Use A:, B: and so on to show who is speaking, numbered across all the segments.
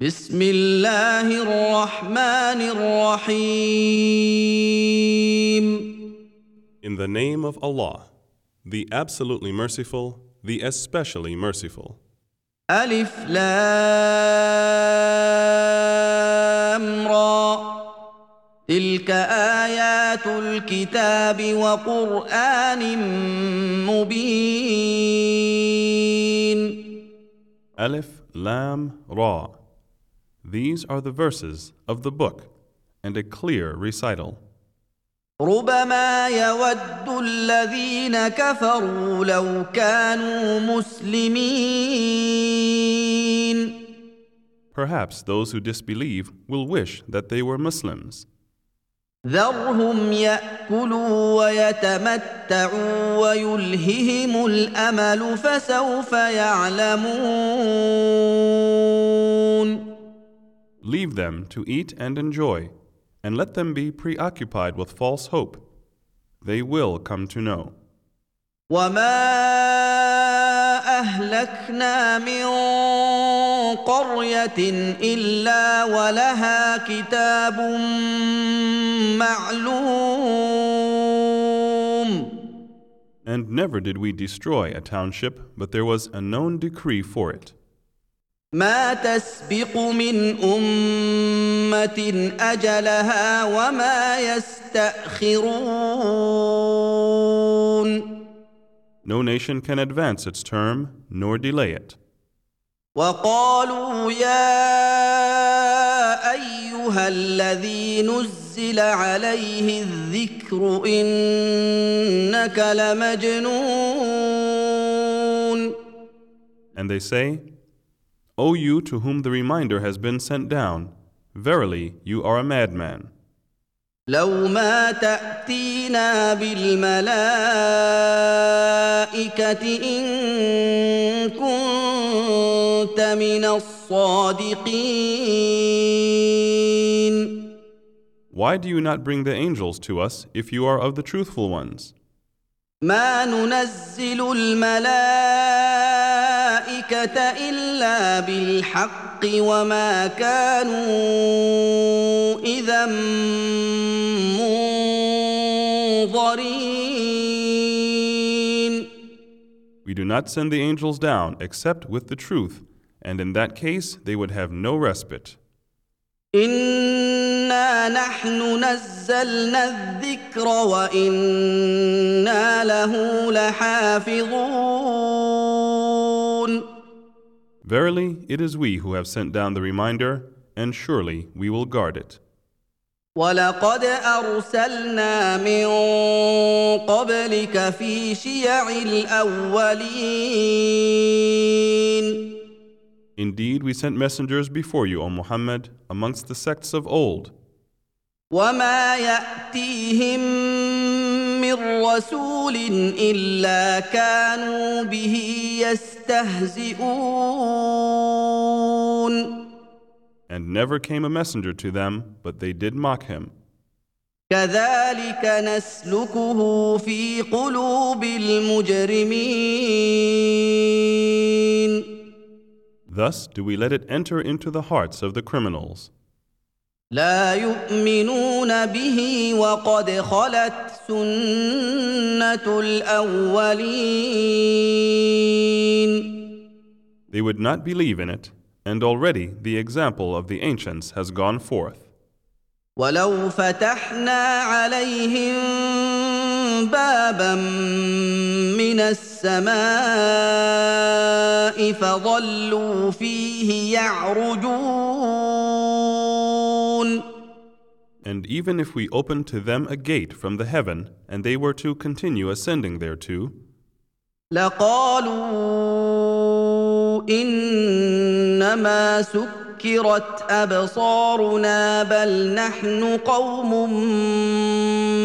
A: بسم الله الرحمن الرحيم
B: In the name of Allah, the absolutely merciful, the especially merciful.
A: ألف لام را تلك آيات الكتاب وقرآن مبين
B: Alif, Lam, Ra. These are the verses of the book and a clear recital.
A: ربما يود الذين كفروا لو كانوا مسلمين
B: Perhaps those who disbelieve will wish that they were Muslims.
A: ذرهم ياكلوا ويتمتعوا ويلههم الامل فسوف يعلمون
B: Leave them to eat and enjoy, and let them be preoccupied with false hope. They will come to know.
A: وما اهلكنا من قريه الا ولها كتاب معلوم
B: And never did we destroy a township, but there was a known decree for it.
A: ما تسبق من أمة أجلها وما يستأخرون
B: No nation can advance its term, nor delay it.
A: وقالوا يا أيها الذي نزل عليه الذكر إنك لمجنون
B: And they say, O you to whom the reminder has been sent down, verily you are a madman.
A: لو ما تاتينا بالملائكه ان كنت من الصادقين
B: Why do you not bring the angels to us if you are of the truthful ones?
A: ما ننزل الملائكه الا بالحق وما كانوا اذا منظرين
B: We do not send the angels down except with the truth, and in that case they would have no respite.
A: انا نحن نزلنا الذكر وأنا له لحافظون
B: Verily, it is we who have sent down the reminder, and surely we will guard it.
A: ولقد ارسلنا من قبلك في شيع الاولين
B: Indeed, we sent messengers before you, O Muhammad, amongst the sects of old,
A: وما ياتيهم من رسول الا كانوا به يستهزئون
B: and never came a messenger to them, but they did mock him.
A: كذلك نسلكه في قلوب المجرمين
B: Thus do we let it enter into the hearts of the criminals.
A: لا يؤمنون به وقد خلت سنه الاولين
B: They would not believe in it, and already the example of the ancients has gone forth.
A: ولو فتحنا عليهم بابا من السماء فظلوا فيه يعرجون
B: And even if we opened to them a gate from the heaven, and they were to continue ascending thereto,
A: لقالوا انما سكرت ابصارنا بل نحن قوم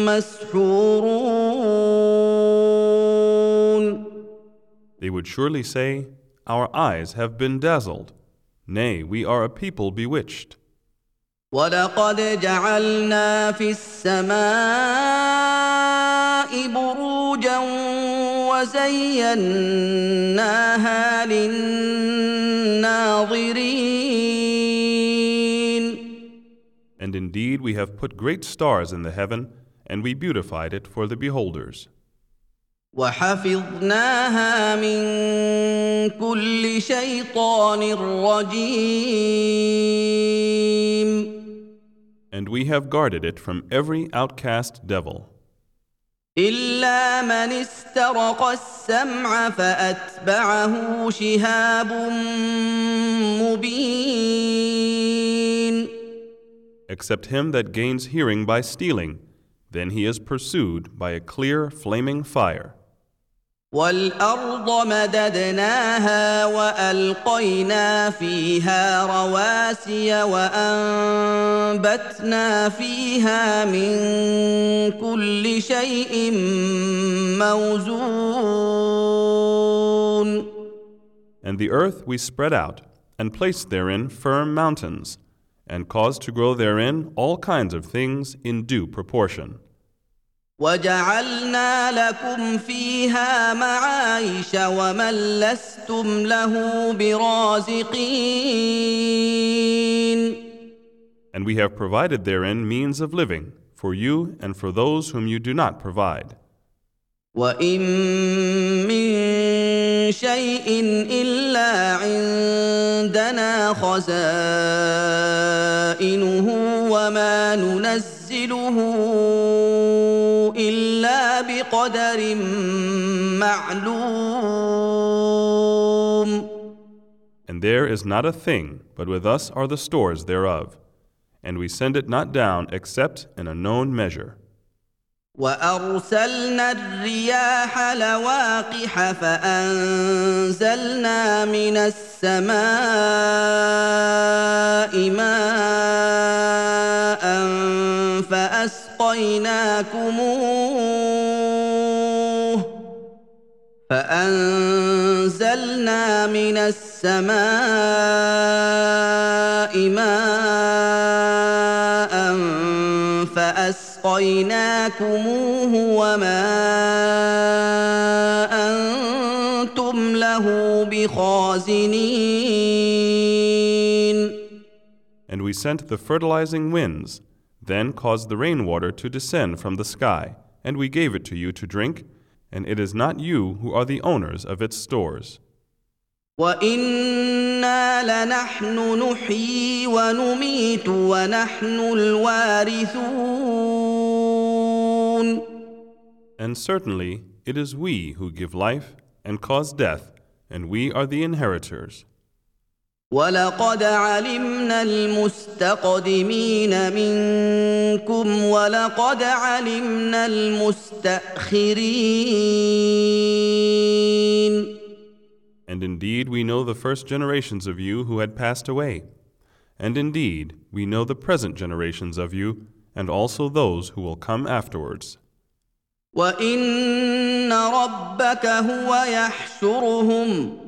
A: مسحورون
B: they would surely say, Our eyes have been dazzled. Nay, we are a people bewitched.
A: ولقد جعلنا في السماء بروجا وزيناها للناظرين
B: And indeed we have put great stars in the heaven, and we beautified it for the beholders.
A: وحفظناها من كل شيطان رجيم
B: And we have guarded it from every outcast devil,
A: إلا من استرق السمع فأتبعه شهاب مبين
B: except him that gains hearing by stealing. Then he is pursued by a clear flaming fire.
A: والارض مددناها والقينا فيها رواسي وانبتنا فيها من كل شيء موزون
B: And the earth we spread out, and placed therein firm mountains, and caused to grow therein all kinds of things in due proportion.
A: وجعلنا لكم فيها معايش ومن لستم له برازقين
B: And we have provided therein means of living, for you and for those whom you do not provide.
A: وان من شيء الا عندنا خزائنه وما ننزله الا بقدر معلوم
B: And there is not a thing, but with us are the stores thereof. And we send it not down except in a known measure.
A: وارسلنا الرياح لواقح فانزلنا من السماء ماء فاسقيناكموه فانزلنا من السماء ماء فاسقيناكموه وما أنتم له بخازنين
B: And we sent the fertilizing winds, then caused the rainwater to descend from the sky, and we gave it to you to drink, and it is not you who are the owners of its stores.
A: وانا لنحن نحيي ونميت ونحن الوارثون
B: And certainly it is we who give life and cause death, and we are the inheritors.
A: ولقد علمنا المستقدمين منكم ولقد علمنا المستاخرين
B: And indeed we know the first generations of you who had passed away. And indeed we know the present generations of you, and also those who will come afterwards.
A: وان ربك هو يحشرهم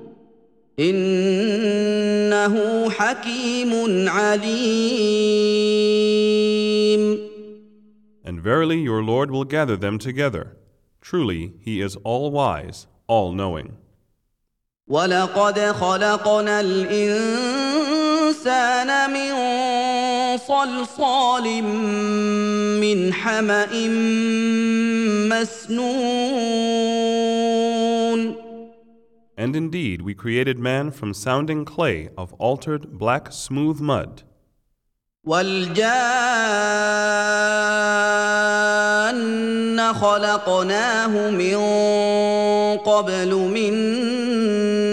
A: انه حكيم عليم
B: And verily your Lord will gather them together. Truly he is all wise, all knowing.
A: ولقد خلقنا الانسان من صلصال من حما مسنون
B: And indeed we created man from sounding clay of altered black smooth mud.
A: والجان خلقناه من قبل من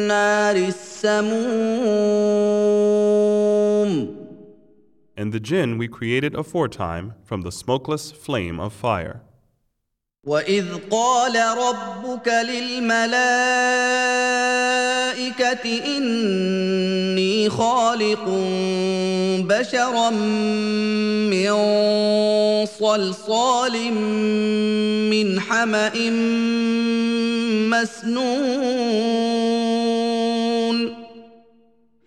A: نار السموم
B: And the jinn we created aforetime from the smokeless flame of fire.
A: واذ قال ربك للملائكه اني خالق بشرا من صلصال من حما مسنون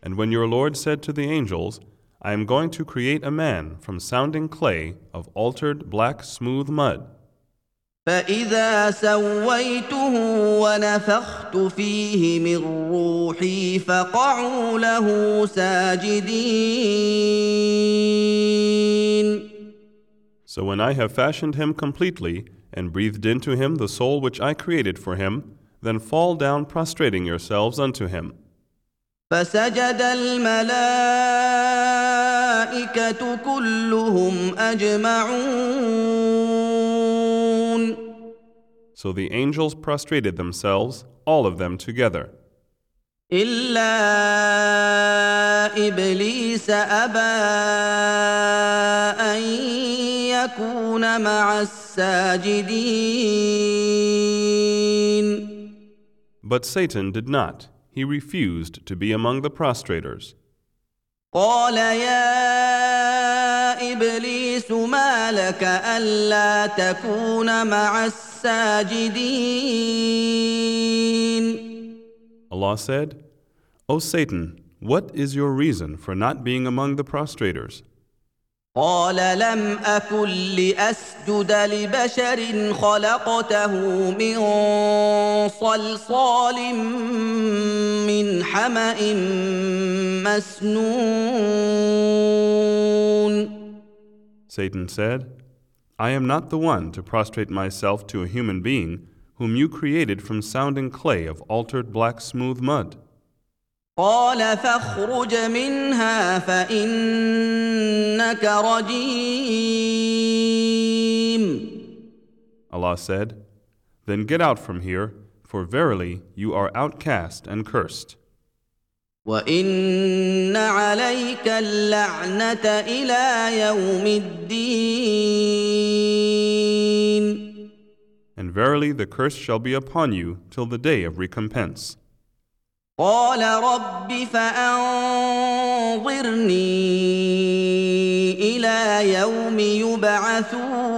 B: And when your Lord said to the angels, I am going to create a man from sounding clay of altered black smooth mud.
A: فإذا سويته ونفخت فيه من روحي فقعوا له ساجدين
B: So when I have fashioned him completely and breathed into him the soul which I created for him, then fall down prostrating yourselves unto him.
A: فسجد الملائكة كلهم أجمعون
B: So the angels prostrated themselves, all of them together.
A: إلا إبليس أبى أن يكون مع الساجدين
B: But Satan did not. He refused to be among the prostrators.
A: قال يا إبليس ما لك ألا تكون مع الساجدين
B: Allah said, O Satan, what is your reason for not being among the prostrators?
A: قال لم أكن لأسجد لبشر خلقته من صلصال من حمأ مسنون
B: Satan said, I am not the one to prostrate myself to a human being whom you created from sounding clay of altered black smooth mud.
A: قال فاخرج منها فإنك رجيم
B: Allah said, Then get out from here, for verily you are outcast and cursed.
A: وإن عليك اللعنة إلى يوم الدين
B: And verily the curse shall be upon you till the day of recompense.
A: قال رب فأنظرني إلى يوم يبعثون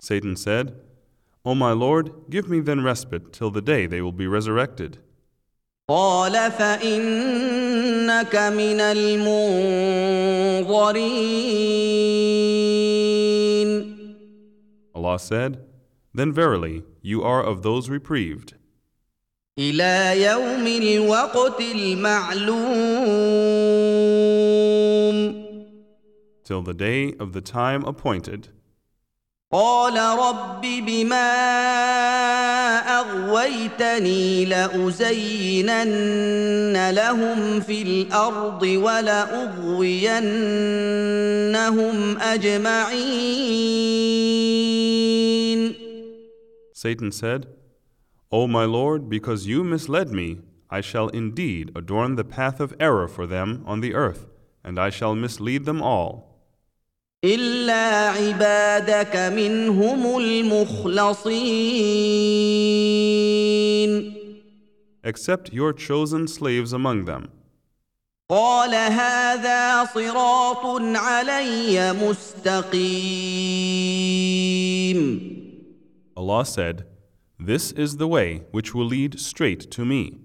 B: Satan said, O my Lord, give me then respite till the day they will be resurrected.
A: قال فإنك من المنظرين
B: Allah said, Then verily you are of those reprieved,
A: إلى يوم الوقت المعلوم
B: till the day of the time appointed.
A: قال رب بما أغويتني لأزينن لهم في الأرض ولأغوينهم أجمعين
B: Satan said, O my Lord, because you misled me, I shall indeed adorn the path of error for them on the earth, and I shall mislead them all.
A: إلا عبادك منهم المخلصين
B: Except your chosen slaves among them.
A: قال هذا صراط علي مستقيم
B: Allah said, This is the way which will lead straight to me.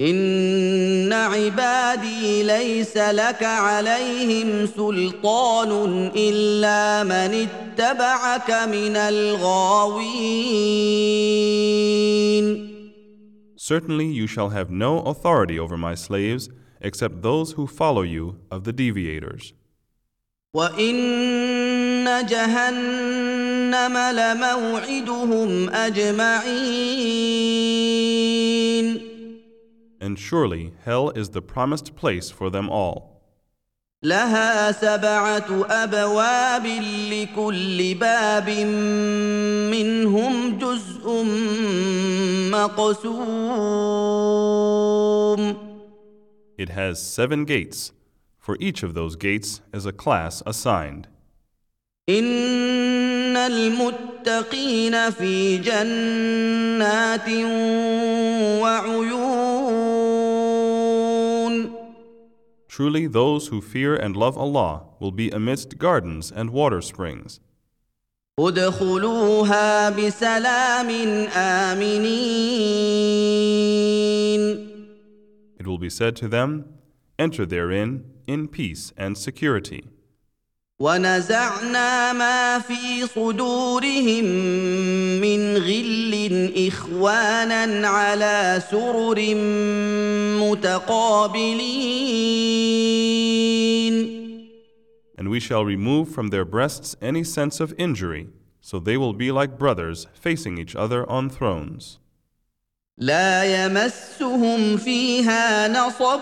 A: إن عبادي ليس لك عليهم سلطان إلا من اتبعك من الغاوين
B: Certainly you shall have no authority over my slaves except those who follow you of the deviators.
A: وإن جهنم لموعدهم أجمعين
B: And surely hell is the promised place for them all.
A: لها سبعة أبواب لكل باب منهم جزء مقسوم
B: It has seven gates. For each of those gates is a class assigned.
A: إن المتقين في جنات وعيون
B: Truly, those who fear and love Allah will be amidst gardens and water springs.
A: ادخلوها بسلام آمنين
B: It will be said to them, Enter therein in peace and security.
A: ونزعنا ما في صدورهم من غل إخوانا على سرر متقابلين
B: And we shall remove from their breasts any sense of injury, so they will be like brothers facing each other on thrones.
A: لا يمسهم فيها نصب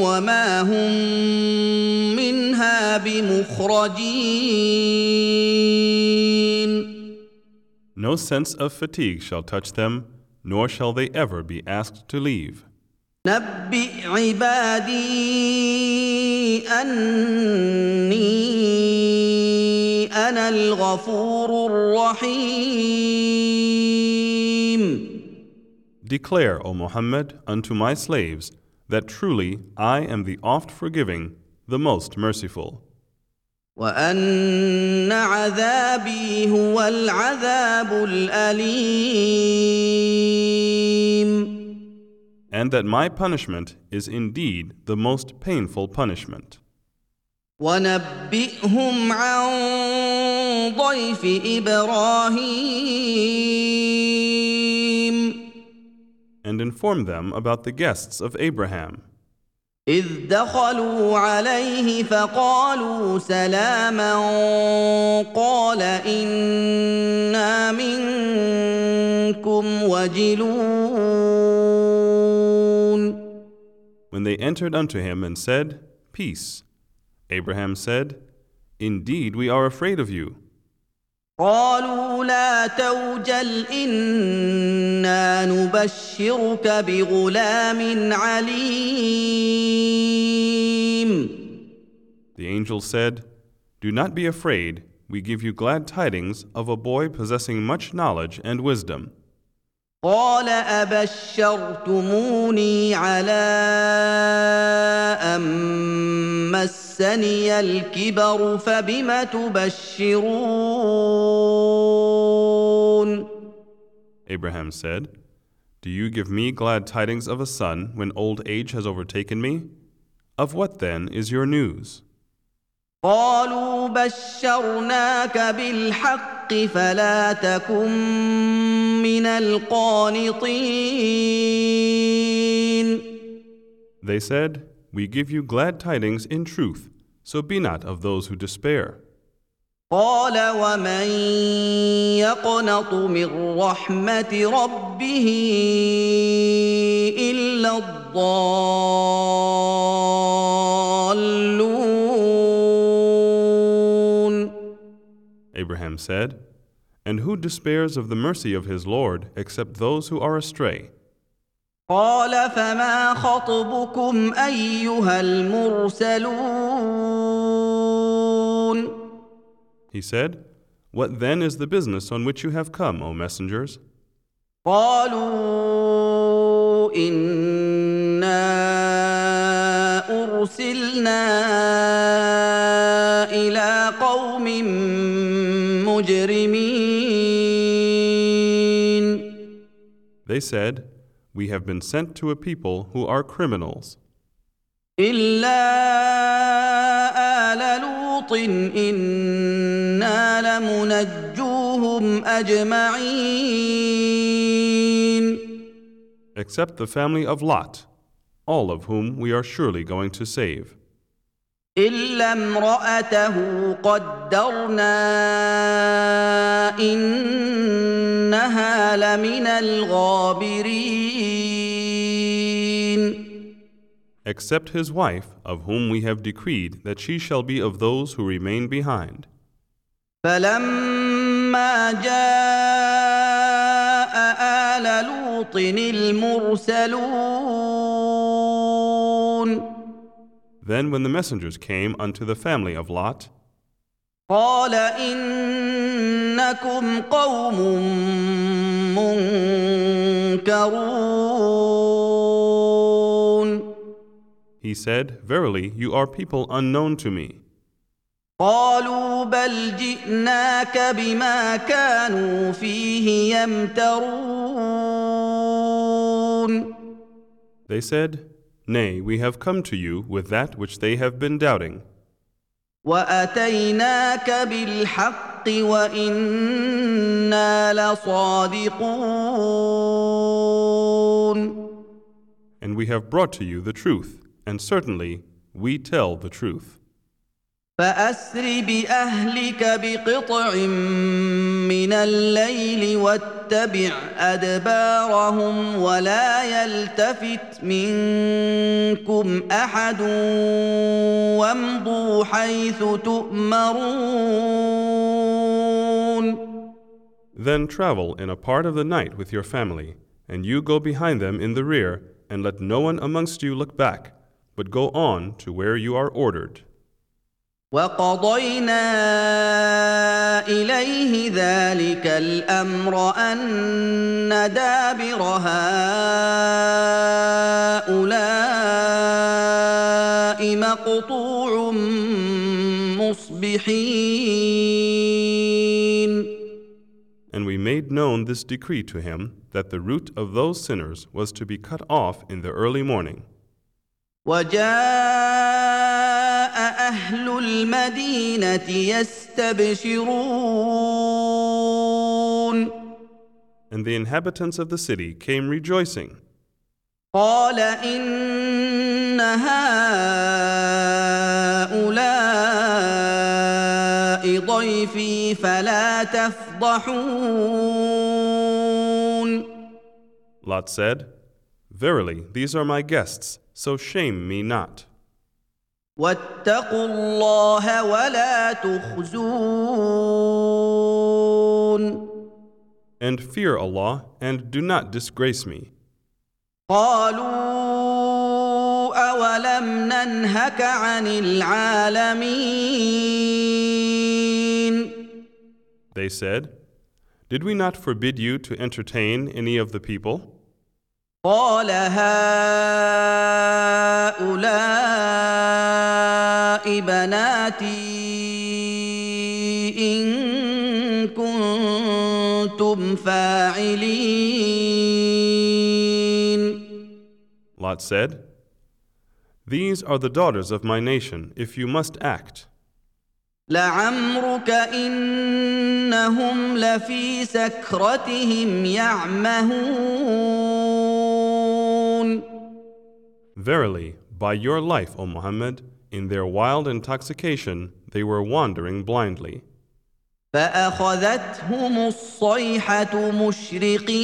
A: وما هم منها بمخرجين
B: No sense of fatigue shall touch them, nor shall they ever be asked to leave.
A: نبئ عبادي أني أنا الغفور الرحيم
B: Declare, O Muhammad, unto my slaves that truly I am the oft forgiving, the most merciful,
A: وأن عذابي هو العذاب الأليم
B: and that my punishment is indeed the most painful punishment.
A: ونبئهم عن ضيف إبراهيم
B: And inform them about the guests of Abraham.
A: إذ دخلوا عليه فقالوا سلاما قال إنا منكم وجلون
B: When they entered unto him and said, Peace, Abraham said, Indeed, we are afraid of you.
A: قالوا لا توجل إنا نبشرك بغلام عليم
B: The angel said, Do not be afraid, we give you glad tidings of a boy possessing much knowledge and wisdom.
A: قال أبشرتموني على أن مسني الكبر فبم تبشرون
B: Abraham said, Do you give me glad tidings of a son when old age has overtaken me? Of what then is your news?
A: قالوا بشرناك بالحق فلا تكن من القانطين
B: They said, We give you glad tidings in truth, so be not of those who despair.
A: قال ومن يقنط من رحمة ربه إلا الضالون
B: Abraham said, And who despairs of the mercy of his Lord except those who are astray?
A: قال فما خطبكم أيها المرسلون
B: He said, What then is the business on which you have come, O messengers?
A: قالوا إنا أرسلنا إلى قوم مجرمين
B: They said, We have been sent to a people who are criminals,
A: إلا آل لوط إنا لمنجوهم أجمعين
B: except the family of Lot, all of whom we are surely going to save,
A: إلا امرأته قدرنا إنها لمن الغابرين
B: except his wife, of whom we have decreed that she shall be of those who remain behind.
A: فلما جاء آل لوط المرسلون
B: Then, when the messengers came unto the family of Lot,
A: قال إنكم قوم منكرون
B: he said, Verily, you are people unknown to me.
A: قالوا بل جئناك بما كانوا فيه يمترون
B: They said, Nay, we have come to you with that which they have been doubting,
A: واتيناك بالحق وانا لصادقون
B: and we have brought to you the truth, and certainly we tell the truth.
A: فاسر باهلك بقطع من الليل واتبع ادبارهم ولا يلتفت منكم احد وامضوا حيث تؤمرون
B: Then travel in a part of the night with your family, and you go behind them in the rear, and let no one amongst you look back, but go on to where you are ordered.
A: وقضينا اليه ذلك الامر ان دابر هؤلاء مقطوع مصبحين
B: And we made known this decree to him that the root of those sinners was to be cut off in the early morning.
A: وجاء أهل المدينة يستبشرون
B: And the inhabitants of the city came rejoicing.
A: قال ان هؤلاء ضيفي فلا تفضحون
B: Lot said, Verily, these are my guests, so shame me not.
A: واتقوا الله ولا تخزون
B: And fear Allah, and do not disgrace me.
A: قالوا اولم ننهك عن العالمين
B: They said, Did we not forbid you to entertain any of the people?
A: قال هؤلاء بناتي إن كنتم فاعلين
B: Lot said, These are the daughters of my nation, if you must act.
A: لعمرك إنهم لفي سكرتهم يعمهون
B: Verily, by your life, O Muhammad, in their wild intoxication, they were wandering blindly.
A: فاخذتهم الصيحه مشرقين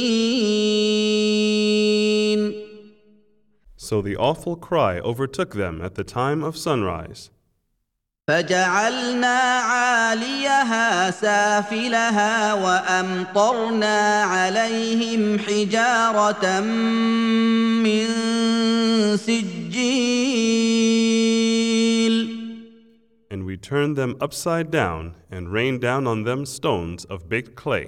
B: So the awful cry overtook them at the time of sunrise.
A: فجعلنا عاليها سافلها وأمطرنا عليهم حجارة من سجيل
B: And we turned them upside down and rained down on them stones of baked clay.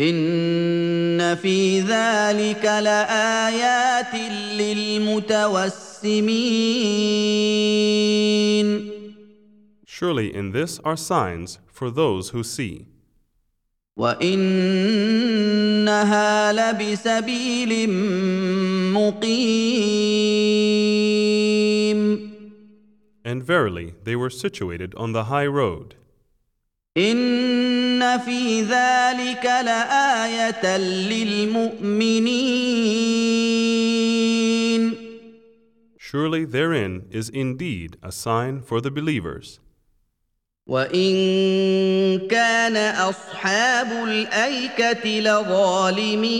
A: إن في ذلك لآيات للمتوسمين
B: Surely in this are signs for those who see.
A: وانها لبسبيل مقيم
B: And verily, they were situated on the high road.
A: ان في ذلك لايه للمؤمنين
B: Surely therein is indeed a sign for the believers.
A: وان كان اصحاب الايكه لظالمين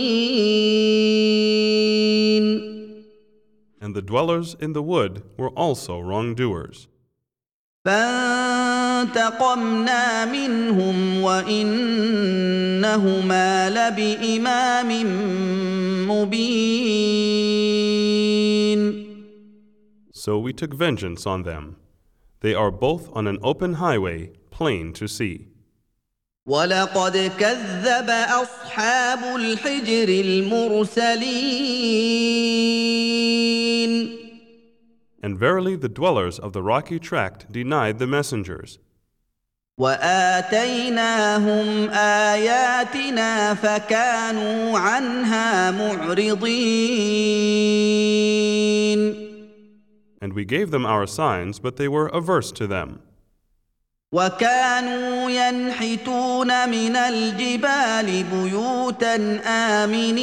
B: And the dwellers in the wood were also wrongdoers.
A: فانتقمنا منهم وانهما لبامام مبين
B: So we took vengeance on them. They are both on an open highway, plain to see.
A: ولقد كذب اصحاب الحجر المرسلين
B: And verily, the dwellers of the rocky tract denied the messengers.
A: واتيناهم اياتنا فكانوا عنها معرضين
B: And we gave them our signs, but they were averse to them.
A: وكانوا ينحتون من الجبال بيوتا امنين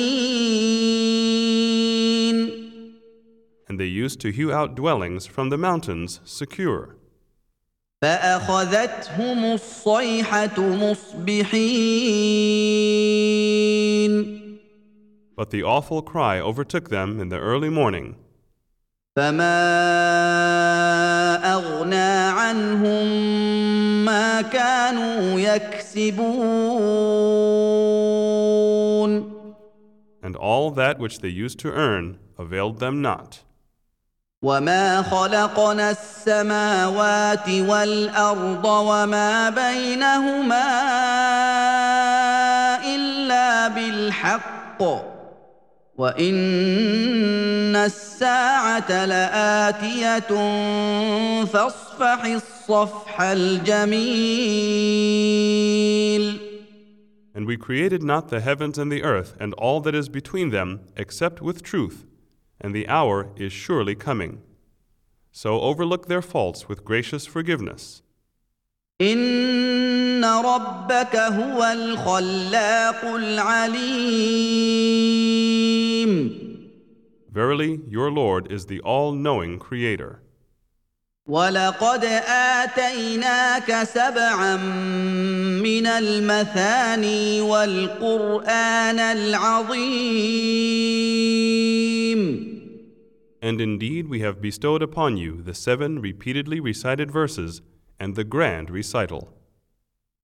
B: And they used to hew out dwellings from the mountains secure.
A: فاخذتهم الصيحه مصبحين
B: But the awful cry overtook them in the early morning,
A: فما اغنى عنهم ما كانوا يكسبون
B: and all that which they used to earn availed them not.
A: وما خلقنا السماوات والارض وما بينهما الا بالحق وان الساعه لاتيه فاصفح الصفح الجميل
B: And we created not the heavens and the earth and all that is between them except with truth, and the hour is surely coming. So overlook their faults with gracious forgiveness.
A: ان ربك هو الخلاق العليم
B: Verily, your Lord is the all knowing Creator.
A: ولقد اتيناك سبعا من المثاني والقران العظيم
B: And indeed, we have bestowed upon you the seven repeatedly recited verses and the grand recital.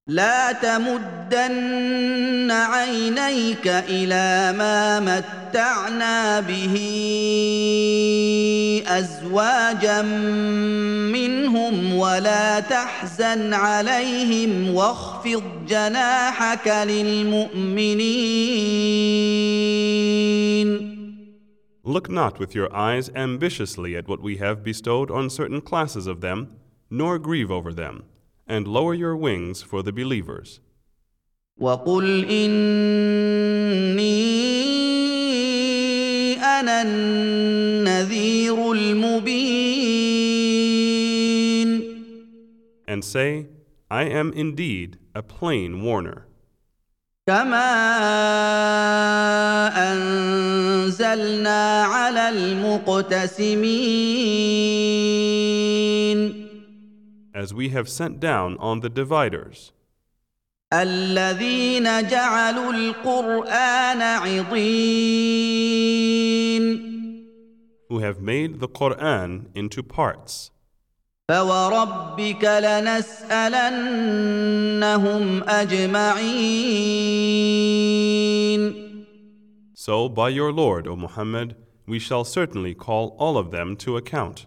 A: لا تمدن عينيك الى ما متعنا به ازواجا منهم ولا تحزن عليهم واخفض جناحك للمؤمنين
B: Look not with your eyes ambitiously at what we have bestowed on certain classes of them, nor grieve over them, and lower your wings for the believers.
A: وقل اني انا النذير المبين
B: And say, I am indeed a plain warner.
A: كما انزلنا على المقتسمين
B: As we have sent down on the dividers,
A: الذين جعلوا القران عضين
B: who have made the Quran into parts.
A: فوربك لنسالنهم اجمعين
B: So, by your Lord, O Muhammad, we shall certainly call all of them to account.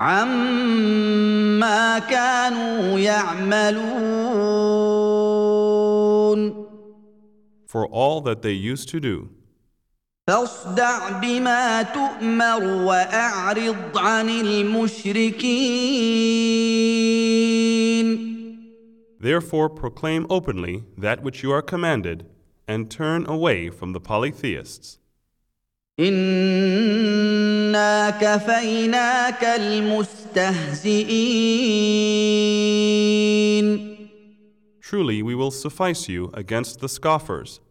A: عما كانوا يعملون
B: For all that they used to do,
A: فاصدع بما تؤمر واعرض عن المشركين
B: therefore proclaim openly that which you are commanded, and turn away from the polytheists.
A: انا كفيناك المستهزئين
B: Truly, we will suffice you against the scoffers,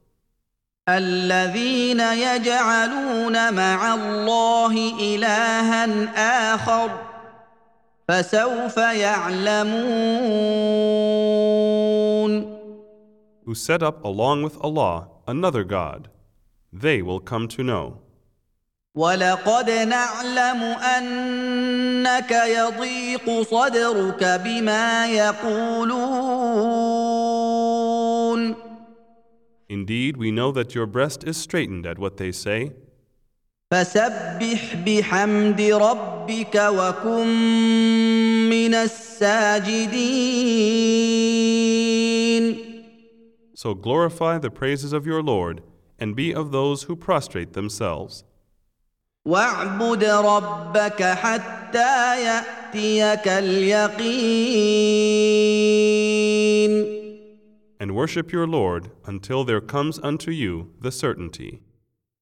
A: الذين يجعلون مع الله الها اخر فسوف يعلمون
B: who set up along with Allah another God. They will come to know.
A: ولقد نعلم انك يضيق صدرك بما يقولون
B: Indeed, we know that your breast is straightened at what they say,
A: فسبح بحمد ربك وكن من الساجدين
B: so glorify the praises of your Lord and be of those who prostrate themselves.
A: واعبد ربك حتى ياتيك اليقين
B: And worship your Lord until there comes unto you the certainty.